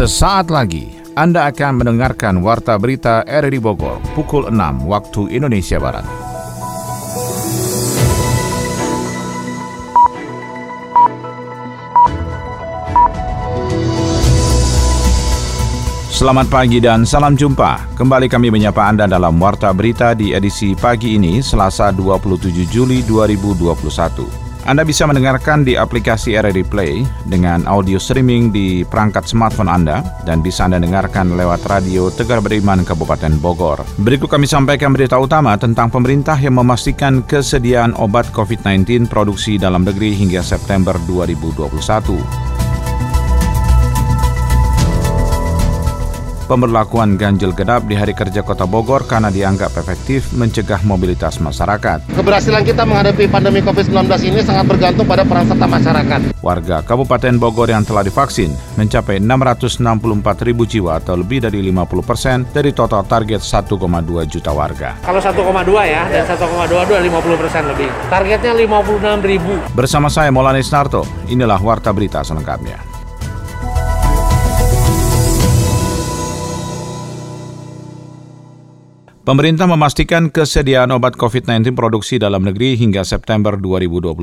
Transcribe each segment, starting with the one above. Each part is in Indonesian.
Sesaat lagi Anda akan mendengarkan Warta Berita RRI Bogor pukul 6 waktu Indonesia Barat. Selamat pagi dan salam jumpa. Kembali kami menyapa Anda dalam Warta Berita di edisi pagi ini, Selasa 27 Juli 2021. Anda bisa mendengarkan di aplikasi RRI Play dengan audio streaming di perangkat smartphone Anda dan bisa Anda dengarkan lewat radio Tegar Beriman Kabupaten Bogor. Berikut kami sampaikan berita utama tentang pemerintah yang memastikan kesediaan obat COVID-19 produksi dalam negeri hingga September 2021. Pemberlakuan ganjil genap di hari kerja Kota Bogor karena dianggap efektif mencegah mobilitas masyarakat. Keberhasilan kita menghadapi pandemi COVID-19 ini sangat bergantung pada peran serta masyarakat. Warga Kabupaten Bogor yang telah divaksin mencapai 664 ribu jiwa atau lebih dari 50 persen dari total target 1,2 juta warga. Kalau 1,2 ya, dan 1,22 50 persen lebih. Targetnya 56 ribu. Bersama saya Molanis Narto, inilah Warta Berita selengkapnya. Pemerintah memastikan kesediaan obat COVID-19 produksi dalam negeri hingga September 2021.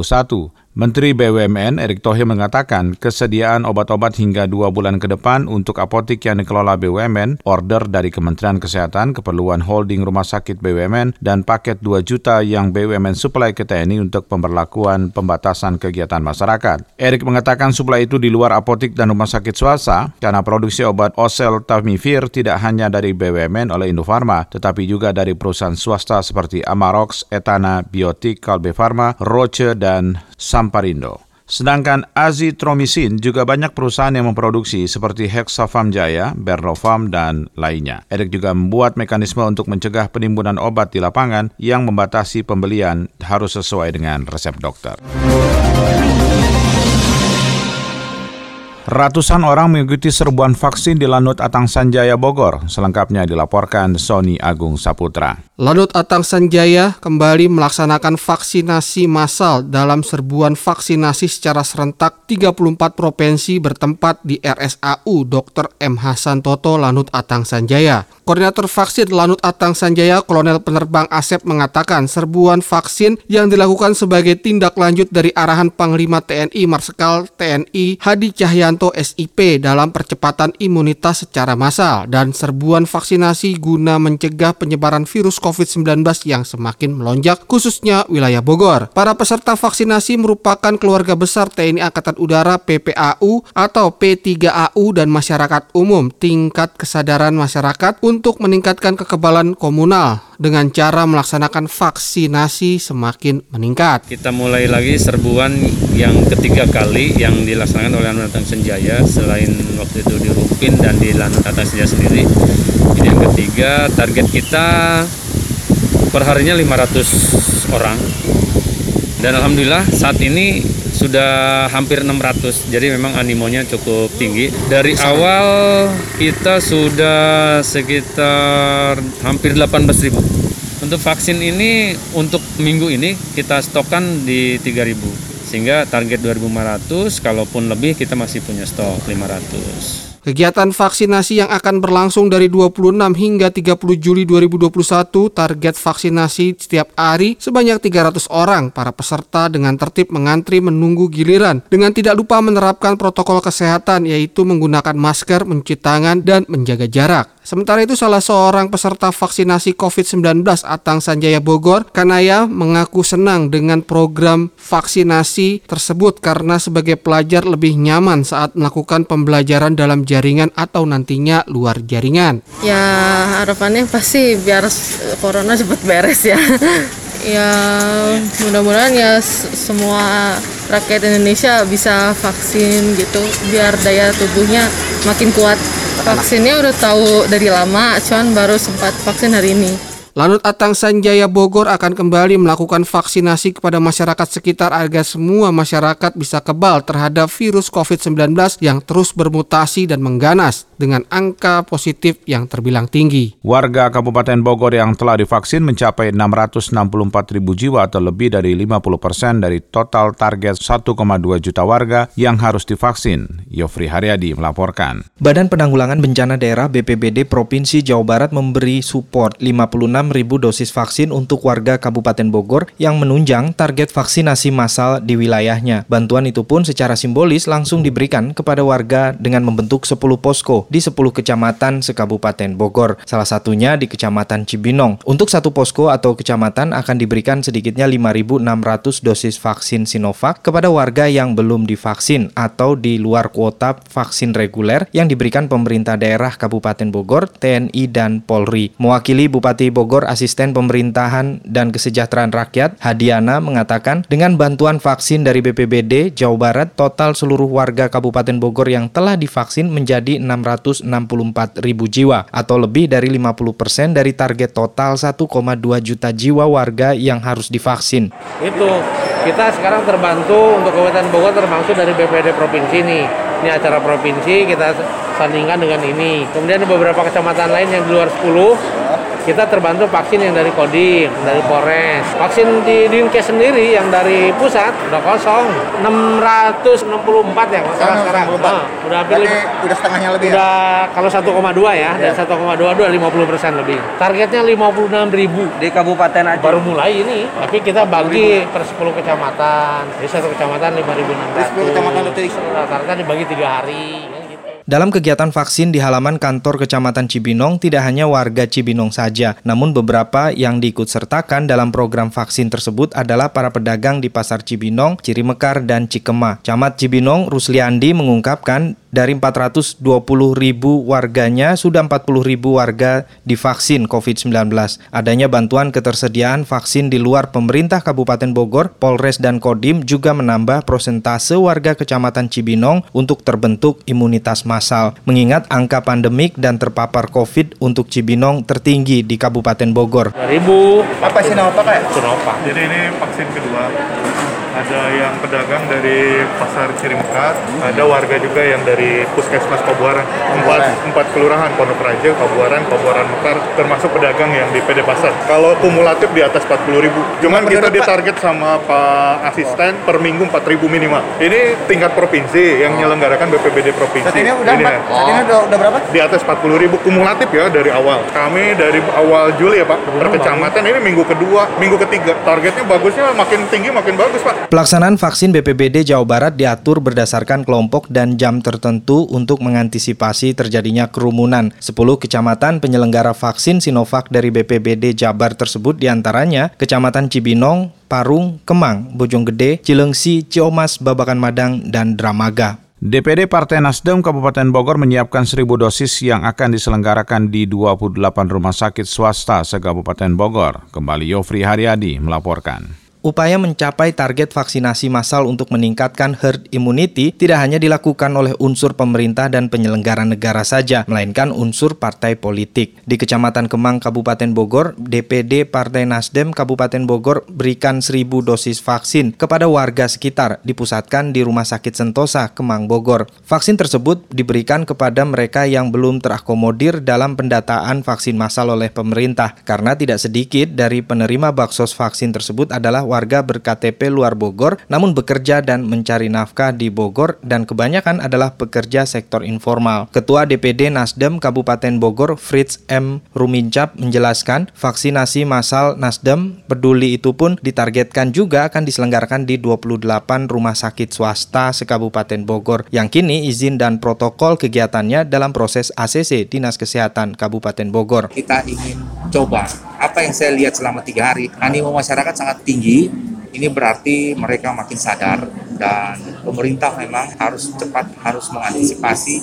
Menteri BUMN Erick Thohir mengatakan kesediaan obat-obat hingga dua bulan ke depan untuk apotik yang dikelola BUMN, order dari Kementerian Kesehatan, keperluan holding rumah sakit BUMN, dan paket 2 juta yang BUMN suplai ke TNI untuk pemberlakuan pembatasan kegiatan masyarakat. Erick mengatakan suplai itu di luar apotik dan rumah sakit swasta karena produksi obat Osel Tamifir tidak hanya dari BUMN oleh Indofarma, tetapi juga dari perusahaan swasta seperti Amarox, Etana, Biotik, Kalbe Farma, Roche, dan Samparindo. Sedangkan azitromisin juga banyak perusahaan yang memproduksi seperti Hexafarm Jaya, Bernofarm, dan lainnya. Erik juga membuat mekanisme untuk mencegah penimbunan obat di lapangan yang membatasi pembelian harus sesuai dengan resep dokter. Ratusan orang mengikuti serbuan vaksin di Lanut Atang Sanjaya Bogor. Selengkapnya dilaporkan Sony Agung Saputra. Lanut Atang Sanjaya kembali melaksanakan vaksinasi massal dalam serbuan vaksinasi secara serentak 34 provinsi bertempat di RSAU Dr. M. Hasan Toto Lanut Atang Sanjaya. Koordinator vaksin Lanut Atang Sanjaya Kolonel Penerbang Asep mengatakan serbuan vaksin yang dilakukan sebagai tindak lanjut dari arahan Panglima TNI Marsikal TNI Hadi Cahyanto Wiranto SIP dalam percepatan imunitas secara massal dan serbuan vaksinasi guna mencegah penyebaran virus COVID-19 yang semakin melonjak khususnya wilayah Bogor. Para peserta vaksinasi merupakan keluarga besar TNI Angkatan Udara PPAU atau P3AU dan masyarakat umum. Tingkat kesadaran masyarakat untuk meningkatkan kekebalan komunal dengan cara melaksanakan vaksinasi semakin meningkat. Kita mulai lagi serbuan yang ketiga kali yang dilaksanakan oleh Anwar Senja Jaya selain waktu itu di Rupin dan di Lanut Atasnya sendiri ini yang ketiga target kita perharinya 500 orang. Dan Alhamdulillah saat ini sudah hampir 600 jadi memang animonya cukup tinggi. Dari awal kita sudah sekitar hampir 18.000 untuk vaksin ini untuk minggu ini kita stokkan di 3000 sehingga target 2500 kalaupun lebih kita masih punya stok 500. Kegiatan vaksinasi yang akan berlangsung dari 26 hingga 30 Juli 2021 target vaksinasi setiap hari sebanyak 300 orang para peserta dengan tertib mengantri menunggu giliran dengan tidak lupa menerapkan protokol kesehatan yaitu menggunakan masker, mencuci tangan dan menjaga jarak. Sementara itu salah seorang peserta vaksinasi COVID-19 Atang Sanjaya Bogor, Kanaya mengaku senang dengan program vaksinasi tersebut karena sebagai pelajar lebih nyaman saat melakukan pembelajaran dalam jaringan atau nantinya luar jaringan. Ya harapannya pasti biar corona cepat beres ya. ya mudah-mudahan ya semua rakyat Indonesia bisa vaksin gitu biar daya tubuhnya makin kuat vaksinnya udah tahu dari lama cuman baru sempat vaksin hari ini Lanut Atang Sanjaya Bogor akan kembali melakukan vaksinasi kepada masyarakat sekitar agar semua masyarakat bisa kebal terhadap virus COVID-19 yang terus bermutasi dan mengganas. Dengan angka positif yang terbilang tinggi. Warga Kabupaten Bogor yang telah divaksin mencapai 664 ribu jiwa atau lebih dari 50 persen dari total target 1,2 juta warga yang harus divaksin. Yofri Haryadi melaporkan. Badan Penanggulangan Bencana Daerah BPBD Provinsi Jawa Barat memberi support 56 ribu dosis vaksin untuk warga Kabupaten Bogor yang menunjang target vaksinasi massal di wilayahnya. Bantuan itu pun secara simbolis langsung diberikan kepada warga dengan membentuk 10 posko di 10 kecamatan sekabupaten Bogor, salah satunya di Kecamatan Cibinong. Untuk satu posko atau kecamatan akan diberikan sedikitnya 5.600 dosis vaksin Sinovac kepada warga yang belum divaksin atau di luar kuota vaksin reguler yang diberikan pemerintah daerah Kabupaten Bogor, TNI, dan Polri. Mewakili Bupati Bogor, Asisten Pemerintahan dan Kesejahteraan Rakyat, Hadiana mengatakan dengan bantuan vaksin dari BPBD Jawa Barat, total seluruh warga Kabupaten Bogor yang telah divaksin menjadi 664 ribu jiwa atau lebih dari 50 persen dari target total 1,2 juta jiwa warga yang harus divaksin. Itu kita sekarang terbantu untuk Kabupaten Bogor terbantu dari BPD provinsi nih. Ini acara provinsi kita sandingkan dengan ini. Kemudian beberapa kecamatan lain yang di luar 10 kita terbantu vaksin yang dari Kodim, dari Polres. Vaksin di Dinkes sendiri yang dari pusat udah kosong. 664 ya sekarang sekarang. Nah, udah hampir Berarti udah setengahnya lebih ya? udah kalau 1,2 ya, dan 1,2 udah 50 persen lebih. Targetnya 56 ribu. Di kabupaten aja. Baru mulai ini, tapi kita bagi per 10 kecamatan. Jadi satu kecamatan 5.600. Di 10 kecamatan itu. Rata-rata dibagi tiga hari. Dalam kegiatan vaksin di halaman kantor Kecamatan Cibinong tidak hanya warga Cibinong saja, namun beberapa yang diikut sertakan dalam program vaksin tersebut adalah para pedagang di Pasar Cibinong, Cirimekar, dan Cikema. Camat Cibinong, Rusliandi mengungkapkan dari 420 ribu warganya, sudah 40 ribu warga divaksin COVID-19. Adanya bantuan ketersediaan vaksin di luar pemerintah Kabupaten Bogor, Polres, dan Kodim juga menambah prosentase warga Kecamatan Cibinong untuk terbentuk imunitas massal. Mengingat angka pandemik dan terpapar COVID untuk Cibinong tertinggi di Kabupaten Bogor. 2000 Apa sih nama Pak? Sinovac. Jadi ini vaksin kedua. Ada yang pedagang dari pasar Cirimekar, ada warga juga yang dari Puskesmas Pabuaran. Empat, empat kelurahan, Pondok Raja, Pabuaran, Pabuaran Mekar, termasuk pedagang yang di PD Pasar. Kalau kumulatif di atas 40 ribu. Cuman kita ditarget sama Pak Asisten per minggu 4 ribu minimal. Ini tingkat provinsi yang menyelenggarakan BPBD provinsi. Saat ini udah Ini empat, ya. saat ini udah, udah berapa? di atas 40 ribu kumulatif ya dari awal. Kami dari awal Juli ya Pak, per kecamatan ini minggu kedua, minggu ketiga. Targetnya bagusnya makin tinggi makin bagus Pak. Pelaksanaan vaksin BPBD Jawa Barat diatur berdasarkan kelompok dan jam tertentu untuk mengantisipasi terjadinya kerumunan. 10 kecamatan penyelenggara vaksin Sinovac dari BPBD Jabar tersebut di antaranya Kecamatan Cibinong, Parung, Kemang, Bojonggede, Cilengsi, Ciomas, Babakan Madang, dan Dramaga. DPD Partai Nasdem Kabupaten Bogor menyiapkan 1.000 dosis yang akan diselenggarakan di 28 rumah sakit swasta se-Kabupaten Bogor. Kembali Yofri Haryadi melaporkan. Upaya mencapai target vaksinasi massal untuk meningkatkan herd immunity tidak hanya dilakukan oleh unsur pemerintah dan penyelenggara negara saja, melainkan unsur partai politik. Di Kecamatan Kemang, Kabupaten Bogor, DPD Partai Nasdem Kabupaten Bogor berikan 1.000 dosis vaksin kepada warga sekitar dipusatkan di Rumah Sakit Sentosa, Kemang, Bogor. Vaksin tersebut diberikan kepada mereka yang belum terakomodir dalam pendataan vaksin massal oleh pemerintah, karena tidak sedikit dari penerima baksos vaksin tersebut adalah warga berKTP luar Bogor namun bekerja dan mencari nafkah di Bogor dan kebanyakan adalah pekerja sektor informal. Ketua DPD Nasdem Kabupaten Bogor Fritz M. Rumincap menjelaskan vaksinasi massal Nasdem peduli itu pun ditargetkan juga akan diselenggarakan di 28 rumah sakit swasta sekabupaten Bogor yang kini izin dan protokol kegiatannya dalam proses ACC Dinas Kesehatan Kabupaten Bogor. kita ingin coba apa yang saya lihat selama tiga hari animo masyarakat sangat tinggi. Ini berarti mereka makin sadar dan pemerintah memang harus cepat harus mengantisipasi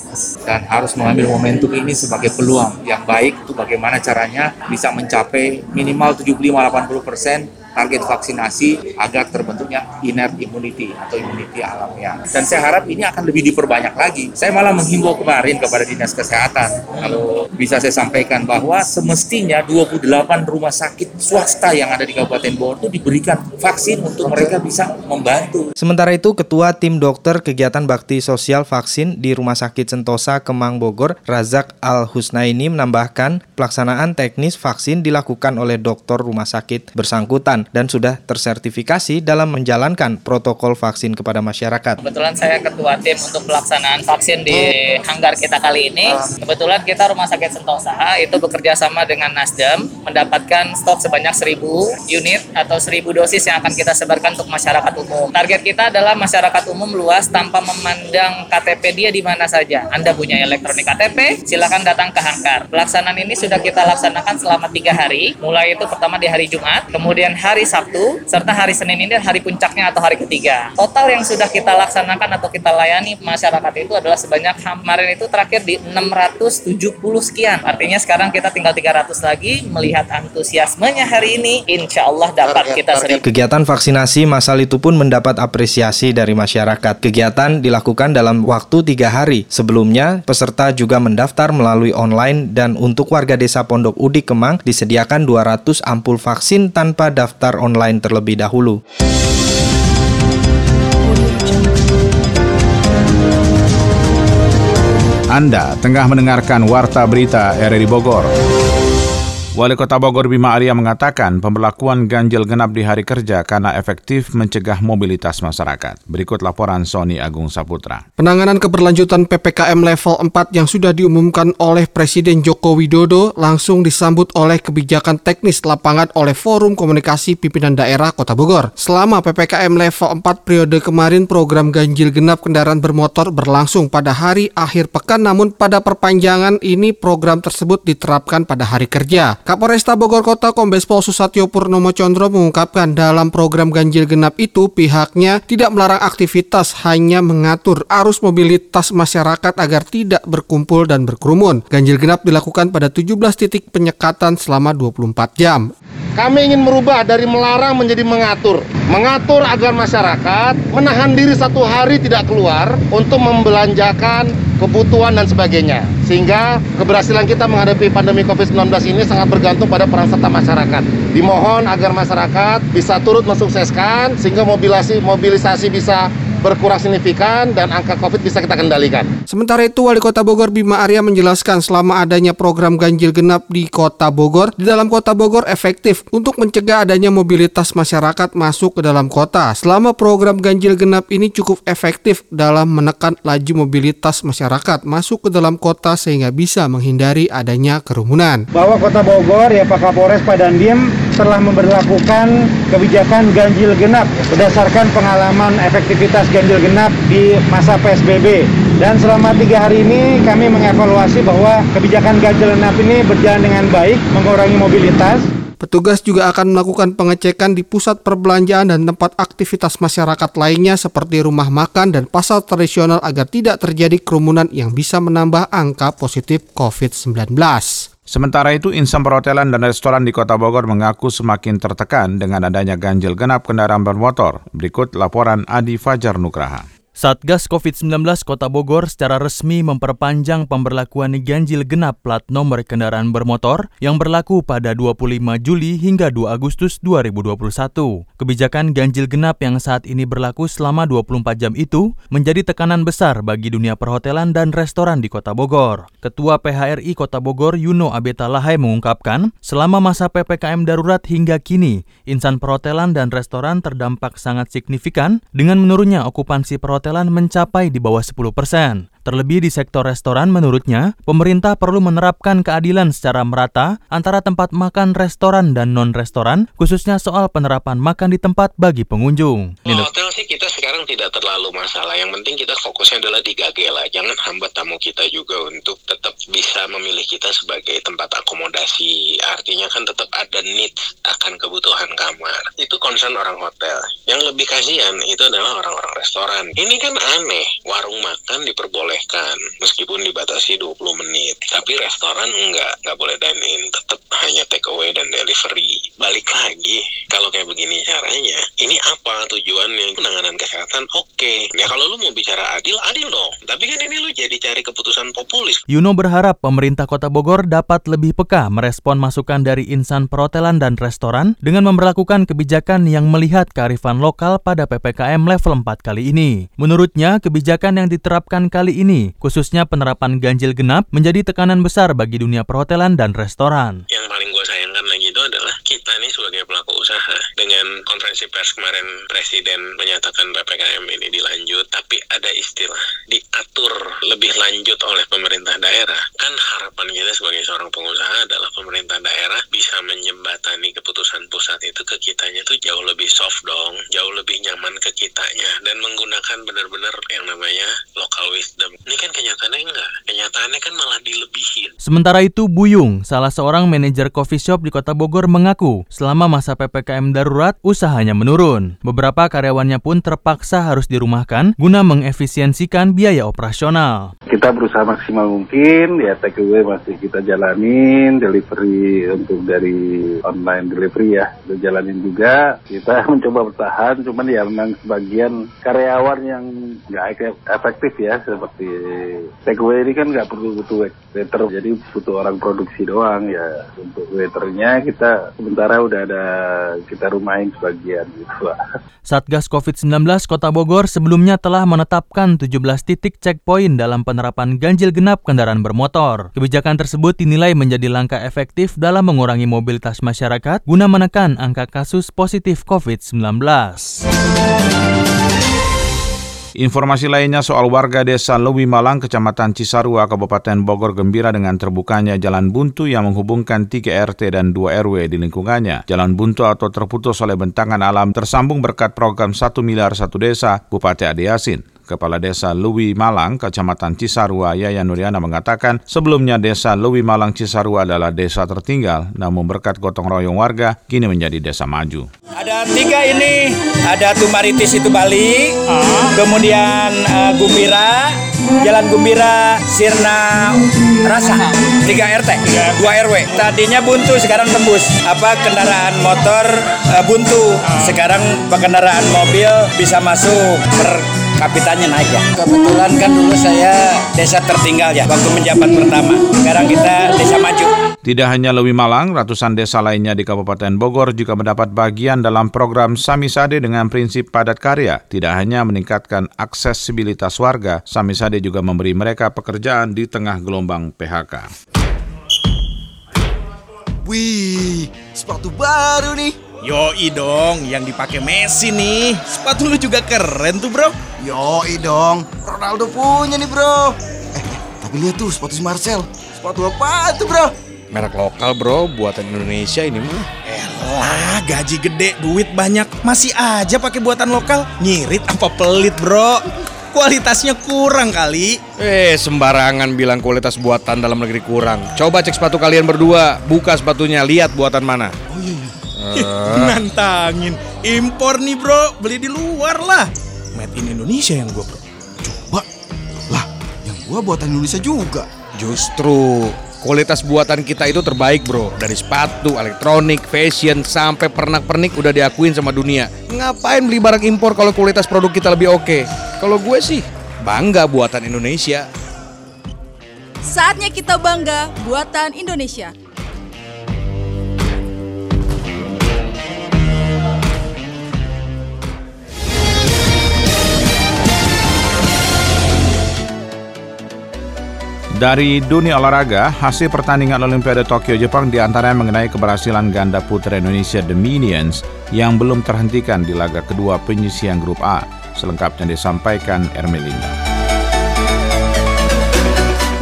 dan harus mengambil momentum ini sebagai peluang yang baik itu bagaimana caranya bisa mencapai minimal 75-80 persen target vaksinasi agar terbentuknya inert immunity atau immunity alamiah. Dan saya harap ini akan lebih diperbanyak lagi. Saya malah menghimbau kemarin kepada Dinas Kesehatan, kalau bisa saya sampaikan bahwa semestinya 28 rumah sakit swasta yang ada di Kabupaten Bogor itu diberikan vaksin untuk mereka bisa membantu. Sementara itu, Ketua Tim Dokter Kegiatan Bakti Sosial Vaksin di Rumah Sakit Sentosa Kemang Bogor, Razak Al-Husnaini menambahkan pelaksanaan teknis vaksin dilakukan oleh dokter rumah sakit bersangkutan dan sudah tersertifikasi dalam menjalankan protokol vaksin kepada masyarakat. Kebetulan saya ketua tim untuk pelaksanaan vaksin di hanggar kita kali ini. Kebetulan kita Rumah Sakit Sentosa itu bekerja sama dengan Nasdem mendapatkan stok sebanyak 1000 unit atau 1000 dosis yang akan kita sebarkan untuk masyarakat umum. Target kita adalah masyarakat umum luas tanpa memandang KTP dia di mana saja. Anda punya elektronik KTP, silakan datang ke hanggar. Pelaksanaan ini sudah kita laksanakan selama tiga hari. Mulai itu pertama di hari Jumat, kemudian hari Sabtu, serta hari Senin ini hari puncaknya atau hari ketiga. Total yang sudah kita laksanakan atau kita layani masyarakat itu adalah sebanyak kemarin itu terakhir di 670 sekian. Artinya sekarang kita tinggal 300 lagi melihat antusiasmenya hari ini, insya Allah dapat kita seribu. Kegiatan vaksinasi massal itu pun mendapat apresiasi dari masyarakat. Kegiatan dilakukan dalam waktu tiga hari. Sebelumnya, peserta juga mendaftar melalui online dan untuk warga desa Pondok Udi Kemang disediakan 200 ampul vaksin tanpa daftar online terlebih dahulu. Anda tengah mendengarkan Warta Berita RRI Bogor. Wali Kota Bogor Bima Arya mengatakan pemberlakuan ganjil genap di hari kerja karena efektif mencegah mobilitas masyarakat. Berikut laporan Sony Agung Saputra. Penanganan keberlanjutan PPKM level 4 yang sudah diumumkan oleh Presiden Joko Widodo langsung disambut oleh kebijakan teknis lapangan oleh Forum Komunikasi Pimpinan Daerah Kota Bogor. Selama PPKM level 4 periode kemarin program ganjil genap kendaraan bermotor berlangsung pada hari akhir pekan namun pada perpanjangan ini program tersebut diterapkan pada hari kerja. Kapolresta Bogor Kota Kombes Pol Susatyo Purnomo Condro mengungkapkan dalam program ganjil genap itu pihaknya tidak melarang aktivitas, hanya mengatur arus mobilitas masyarakat agar tidak berkumpul dan berkerumun. Ganjil genap dilakukan pada 17 titik penyekatan selama 24 jam. Kami ingin merubah dari melarang menjadi mengatur. Mengatur agar masyarakat menahan diri satu hari tidak keluar untuk membelanjakan kebutuhan dan sebagainya. Sehingga keberhasilan kita menghadapi pandemi COVID-19 ini sangat bergantung pada peran serta masyarakat. Dimohon agar masyarakat bisa turut mensukseskan sehingga mobilisasi mobilisasi bisa berkurang signifikan dan angka COVID bisa kita kendalikan. Sementara itu, Wali Kota Bogor Bima Arya menjelaskan selama adanya program ganjil genap di Kota Bogor, di dalam Kota Bogor efektif untuk mencegah adanya mobilitas masyarakat masuk ke dalam kota. Selama program ganjil genap ini cukup efektif dalam menekan laju mobilitas masyarakat masuk ke dalam kota sehingga bisa menghindari adanya kerumunan. Bahwa Kota Bogor ya Pak Kapolres Padandim telah memperlakukan kebijakan ganjil genap berdasarkan pengalaman efektivitas ganjil genap di masa PSBB. Dan selama tiga hari ini kami mengevaluasi bahwa kebijakan ganjil genap ini berjalan dengan baik, mengurangi mobilitas. Petugas juga akan melakukan pengecekan di pusat perbelanjaan dan tempat aktivitas masyarakat lainnya seperti rumah makan dan pasar tradisional agar tidak terjadi kerumunan yang bisa menambah angka positif COVID-19. Sementara itu, insan perhotelan dan restoran di Kota Bogor mengaku semakin tertekan dengan adanya ganjil genap kendaraan bermotor. Berikut laporan Adi Fajar Nugraha. Satgas COVID-19 Kota Bogor secara resmi memperpanjang pemberlakuan ganjil genap plat nomor kendaraan bermotor yang berlaku pada 25 Juli hingga 2 Agustus 2021. Kebijakan ganjil genap yang saat ini berlaku selama 24 jam itu menjadi tekanan besar bagi dunia perhotelan dan restoran di Kota Bogor. Ketua PHRI Kota Bogor Yuno Abeta Lahai mengungkapkan, selama masa PPKM darurat hingga kini, insan perhotelan dan restoran terdampak sangat signifikan dengan menurunnya okupansi perhotelan perhotelan mencapai di bawah 10 persen. Terlebih di sektor restoran menurutnya, pemerintah perlu menerapkan keadilan secara merata antara tempat makan restoran dan non-restoran, khususnya soal penerapan makan di tempat bagi pengunjung. Hotel sih kita sekarang tidak terlalu masalah. Yang penting kita fokusnya adalah di Gagela. Jangan hambat tamu kita juga untuk tetap bisa memilih kita sebagai tempat akomodasi. Artinya kan tetap ada need akan kebutuhan kamar. Itu concern orang hotel. Yang lebih kasihan itu adalah orang-orang restoran. Ini kan aneh. Warung makan diperbolehkan diperbolehkan meskipun dibatasi 20 menit. Tapi restoran enggak, enggak boleh dine in, tetap hanya take away dan delivery. Balik lagi, kalau kayak begini caranya, ini apa tujuannya? Penanganan kesehatan oke. Okay. Ya kalau lu mau bicara adil, adil dong. Tapi kan ini lu jadi cari keputusan populis. Yuno berharap pemerintah Kota Bogor dapat lebih peka merespon masukan dari insan perhotelan dan restoran dengan memperlakukan kebijakan yang melihat kearifan lokal pada PPKM level 4 kali ini. Menurutnya, kebijakan yang diterapkan kali ini, khususnya penerapan ganjil genap, menjadi tekanan besar bagi dunia perhotelan dan restoran. Yang paling gue sayangkan lagi itu adalah kita nih sebagai pelaku usaha dengan konferensi pers kemarin Presiden menyatakan PPKM ini dilanjut, tapi ada istilah diatur lebih lanjut oleh pemerintah daerah. Kan harapan kita sebagai seorang pengusaha adalah pemerintah daerah bisa menjembatani keputusan pusat itu ke kitanya tuh jauh lebih soft dong, jauh lebih nyaman ke kitanya dan menggunakan benar-benar yang namanya local wisdom. Ini kan kenyataannya enggak, kenyataannya kan malah dilebihin. Sementara itu Buyung, salah seorang manajer coffee shop di Kota Bogor mengaku selama masa PPKM darurat usahanya menurun. Beberapa karyawannya pun terpaksa harus dirumahkan guna mengefisiensikan biaya operasional. Kita berusaha maksimal mungkin, ya take masih kita jalanin, delivery untuk dari online delivery ya, kita jalanin juga. Kita mencoba bertahan, cuman ya memang sebagian karyawan yang nggak efektif ya, seperti take ini kan nggak perlu butuh waiter, jadi butuh orang produksi doang ya. Untuk waiternya kita sementara udah ada kita rumahin sebagian gitu Satgas COVID-19 Kota Bogor sebelumnya telah menetapkan 17 titik checkpoint dalam penerapan ganjil genap kendaraan bermotor. Kebijakan tersebut dinilai menjadi langkah efektif dalam mengurangi mobilitas masyarakat guna menekan angka kasus positif COVID-19. Informasi lainnya soal warga desa Lewi Malang, Kecamatan Cisarua, Kabupaten Bogor gembira dengan terbukanya jalan buntu yang menghubungkan 3 RT dan 2 RW di lingkungannya. Jalan buntu atau terputus oleh bentangan alam tersambung berkat program 1 miliar satu desa Bupati Ade Yasin. Kepala Desa Lewi Malang, Kecamatan Cisarua, Yaya Nuriana mengatakan sebelumnya Desa Lewi Malang Cisarua adalah desa tertinggal, namun berkat gotong royong warga kini menjadi desa maju. Ada tiga ini, ada Tumaritis itu Bali, kemudian uh, Gumbira, Jalan Gumbira, Sirna Rasa, tiga RT, dua RW. Tadinya buntu, sekarang tembus. Apa kendaraan motor uh, buntu, sekarang kendaraan mobil bisa masuk. Per kapitannya naik ya. Kebetulan kan dulu saya desa tertinggal ya waktu menjabat pertama. Sekarang kita desa maju. Tidak hanya Lewi Malang, ratusan desa lainnya di Kabupaten Bogor juga mendapat bagian dalam program Samisade dengan prinsip padat karya. Tidak hanya meningkatkan aksesibilitas warga, Samisade juga memberi mereka pekerjaan di tengah gelombang PHK. Wih, sepatu baru nih. Yoi dong, yang dipakai Messi nih. Sepatu lu juga keren tuh, Bro. Yoi dong, Ronaldo punya nih, Bro. Eh, eh tapi lihat tuh sepatu si Marcel. Sepatu apa itu, Bro? Merek lokal, Bro, buatan Indonesia ini mah. Elah, gaji gede, duit banyak, masih aja pakai buatan lokal. Nyirit apa pelit, Bro? Kualitasnya kurang kali. Eh, sembarangan bilang kualitas buatan dalam negeri kurang. Coba cek sepatu kalian berdua, buka sepatunya, lihat buatan mana. Oh iya, iya. Uh. Nantangin. Impor nih bro. Beli di luar lah. Made in Indonesia yang gue bro. Coba Lah yang gue buatan Indonesia juga. Justru Kualitas buatan kita itu terbaik bro. Dari sepatu, elektronik, fashion Sampai pernak-pernik udah diakuin sama dunia. Ngapain beli barang impor kalau kualitas produk kita lebih oke? Kalau gue sih bangga buatan Indonesia. Saatnya kita bangga buatan Indonesia Dari dunia olahraga, hasil pertandingan Olimpiade Tokyo Jepang di antaranya mengenai keberhasilan ganda putra Indonesia The Minions yang belum terhentikan di laga kedua penyisian grup A. Selengkapnya disampaikan Ermelinda.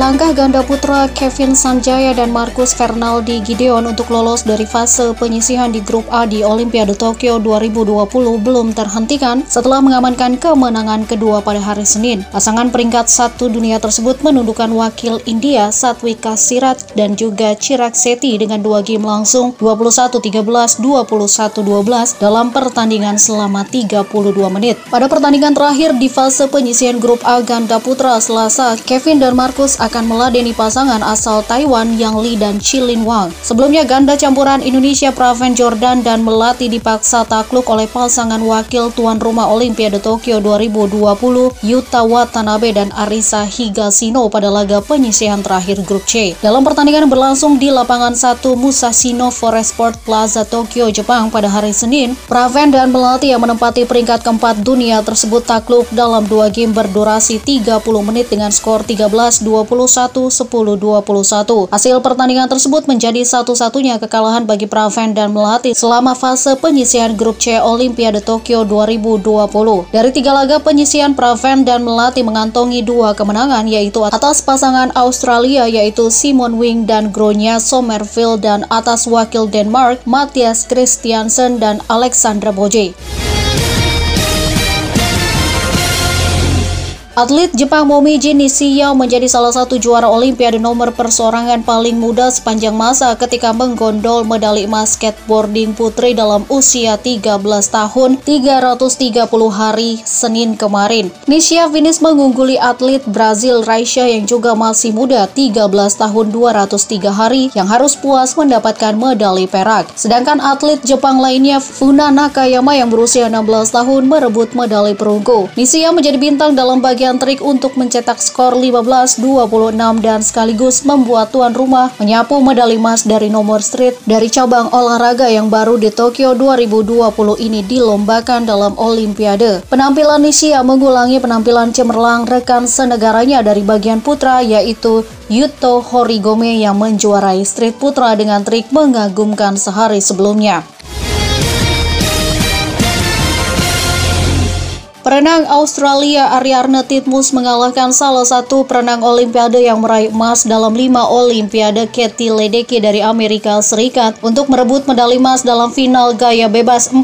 Langkah ganda putra Kevin Sanjaya dan Marcus Fernaldi Gideon untuk lolos dari fase penyisihan di grup A di Olimpiade Tokyo 2020 belum terhentikan setelah mengamankan kemenangan kedua pada hari Senin. Pasangan peringkat satu dunia tersebut menundukkan wakil India Satwika Sirat dan juga Chirag Seti dengan dua game langsung 21-13, 21-12 dalam pertandingan selama 32 menit. Pada pertandingan terakhir di fase penyisihan grup A ganda putra Selasa, Kevin dan Marcus akan meladeni pasangan asal Taiwan Yang Li dan Chilin Wang. Sebelumnya ganda campuran Indonesia Praven Jordan dan Melati dipaksa takluk oleh pasangan wakil tuan rumah Olimpiade Tokyo 2020 Yuta Watanabe dan Arisa Higashino pada laga penyisihan terakhir grup C. Dalam pertandingan berlangsung di lapangan 1 Musashino Forest Sport Plaza Tokyo, Jepang pada hari Senin, Praven dan Melati yang menempati peringkat keempat dunia tersebut takluk dalam dua game berdurasi 30 menit dengan skor 13-20 21-10-21. Hasil pertandingan tersebut menjadi satu-satunya kekalahan bagi Praven dan Melati selama fase penyisian grup C Olimpiade Tokyo 2020. Dari tiga laga penyisian, Praven dan Melati mengantongi dua kemenangan yaitu atas pasangan Australia yaitu Simon Wing dan Gronya Somerville dan atas wakil Denmark Matthias Christiansen dan Alexandra Boje. Atlet Jepang Momiji Nishiyama menjadi salah satu juara Olimpiade nomor persorangan paling muda sepanjang masa ketika menggondol medali emas skateboarding putri dalam usia 13 tahun 330 hari Senin kemarin. Nisha finish mengungguli atlet Brazil Raisha yang juga masih muda 13 tahun 203 hari yang harus puas mendapatkan medali perak. Sedangkan atlet Jepang lainnya Funa Nakayama yang berusia 16 tahun merebut medali perunggu. Nisha menjadi bintang dalam bagian trik untuk mencetak skor 15-26 dan sekaligus membuat tuan rumah menyapu medali emas dari nomor street dari cabang olahraga yang baru di Tokyo 2020 ini dilombakan dalam Olimpiade. Penampilan Nishia mengulangi penampilan cemerlang rekan senegaranya dari bagian putra yaitu Yuto Horigome yang menjuarai street putra dengan trik mengagumkan sehari sebelumnya. Perenang Australia Ariarne Titmus mengalahkan salah satu perenang Olimpiade yang meraih emas dalam lima Olimpiade Katie Ledecky dari Amerika Serikat untuk merebut medali emas dalam final gaya bebas 400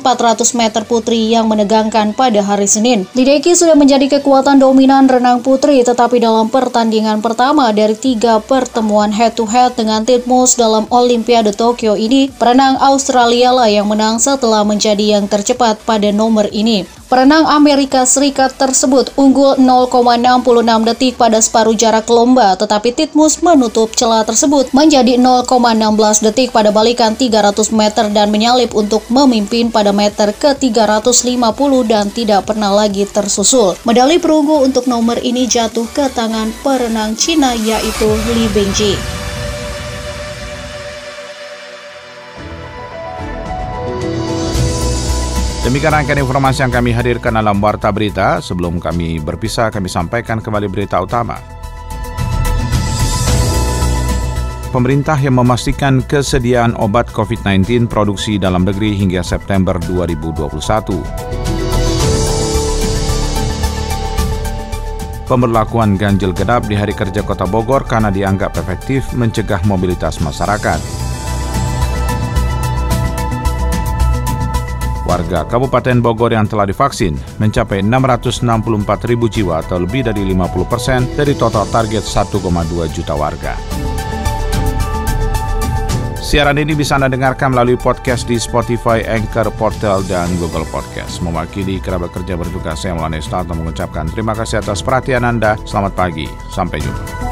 meter putri yang menegangkan pada hari Senin. Ledecky sudah menjadi kekuatan dominan renang putri tetapi dalam pertandingan pertama dari tiga pertemuan head-to-head -head dengan Titmus dalam Olimpiade Tokyo ini, perenang Australia lah yang menang setelah menjadi yang tercepat pada nomor ini. Perenang Amerika Serikat tersebut unggul 0,66 detik pada separuh jarak lomba, tetapi Titmus menutup celah tersebut menjadi 0,16 detik pada balikan 300 meter dan menyalip untuk memimpin pada meter ke 350 dan tidak pernah lagi tersusul. Medali perunggu untuk nomor ini jatuh ke tangan perenang Cina yaitu Li Bingji. Demikian rangkaian informasi yang kami hadirkan dalam Warta Berita. Sebelum kami berpisah, kami sampaikan kembali berita utama. Pemerintah yang memastikan kesediaan obat COVID-19 produksi dalam negeri hingga September 2021. Pemberlakuan ganjil genap di hari kerja Kota Bogor karena dianggap efektif mencegah mobilitas masyarakat. Warga Kabupaten Bogor yang telah divaksin mencapai 664 ribu jiwa atau lebih dari 50 persen dari total target 1,2 juta warga. Siaran ini bisa Anda dengarkan melalui podcast di Spotify, Anchor, Portal, dan Google Podcast. Mewakili kerabat kerja bertugas saya Maulana Istato mengucapkan terima kasih atas perhatian Anda. Selamat pagi, sampai jumpa.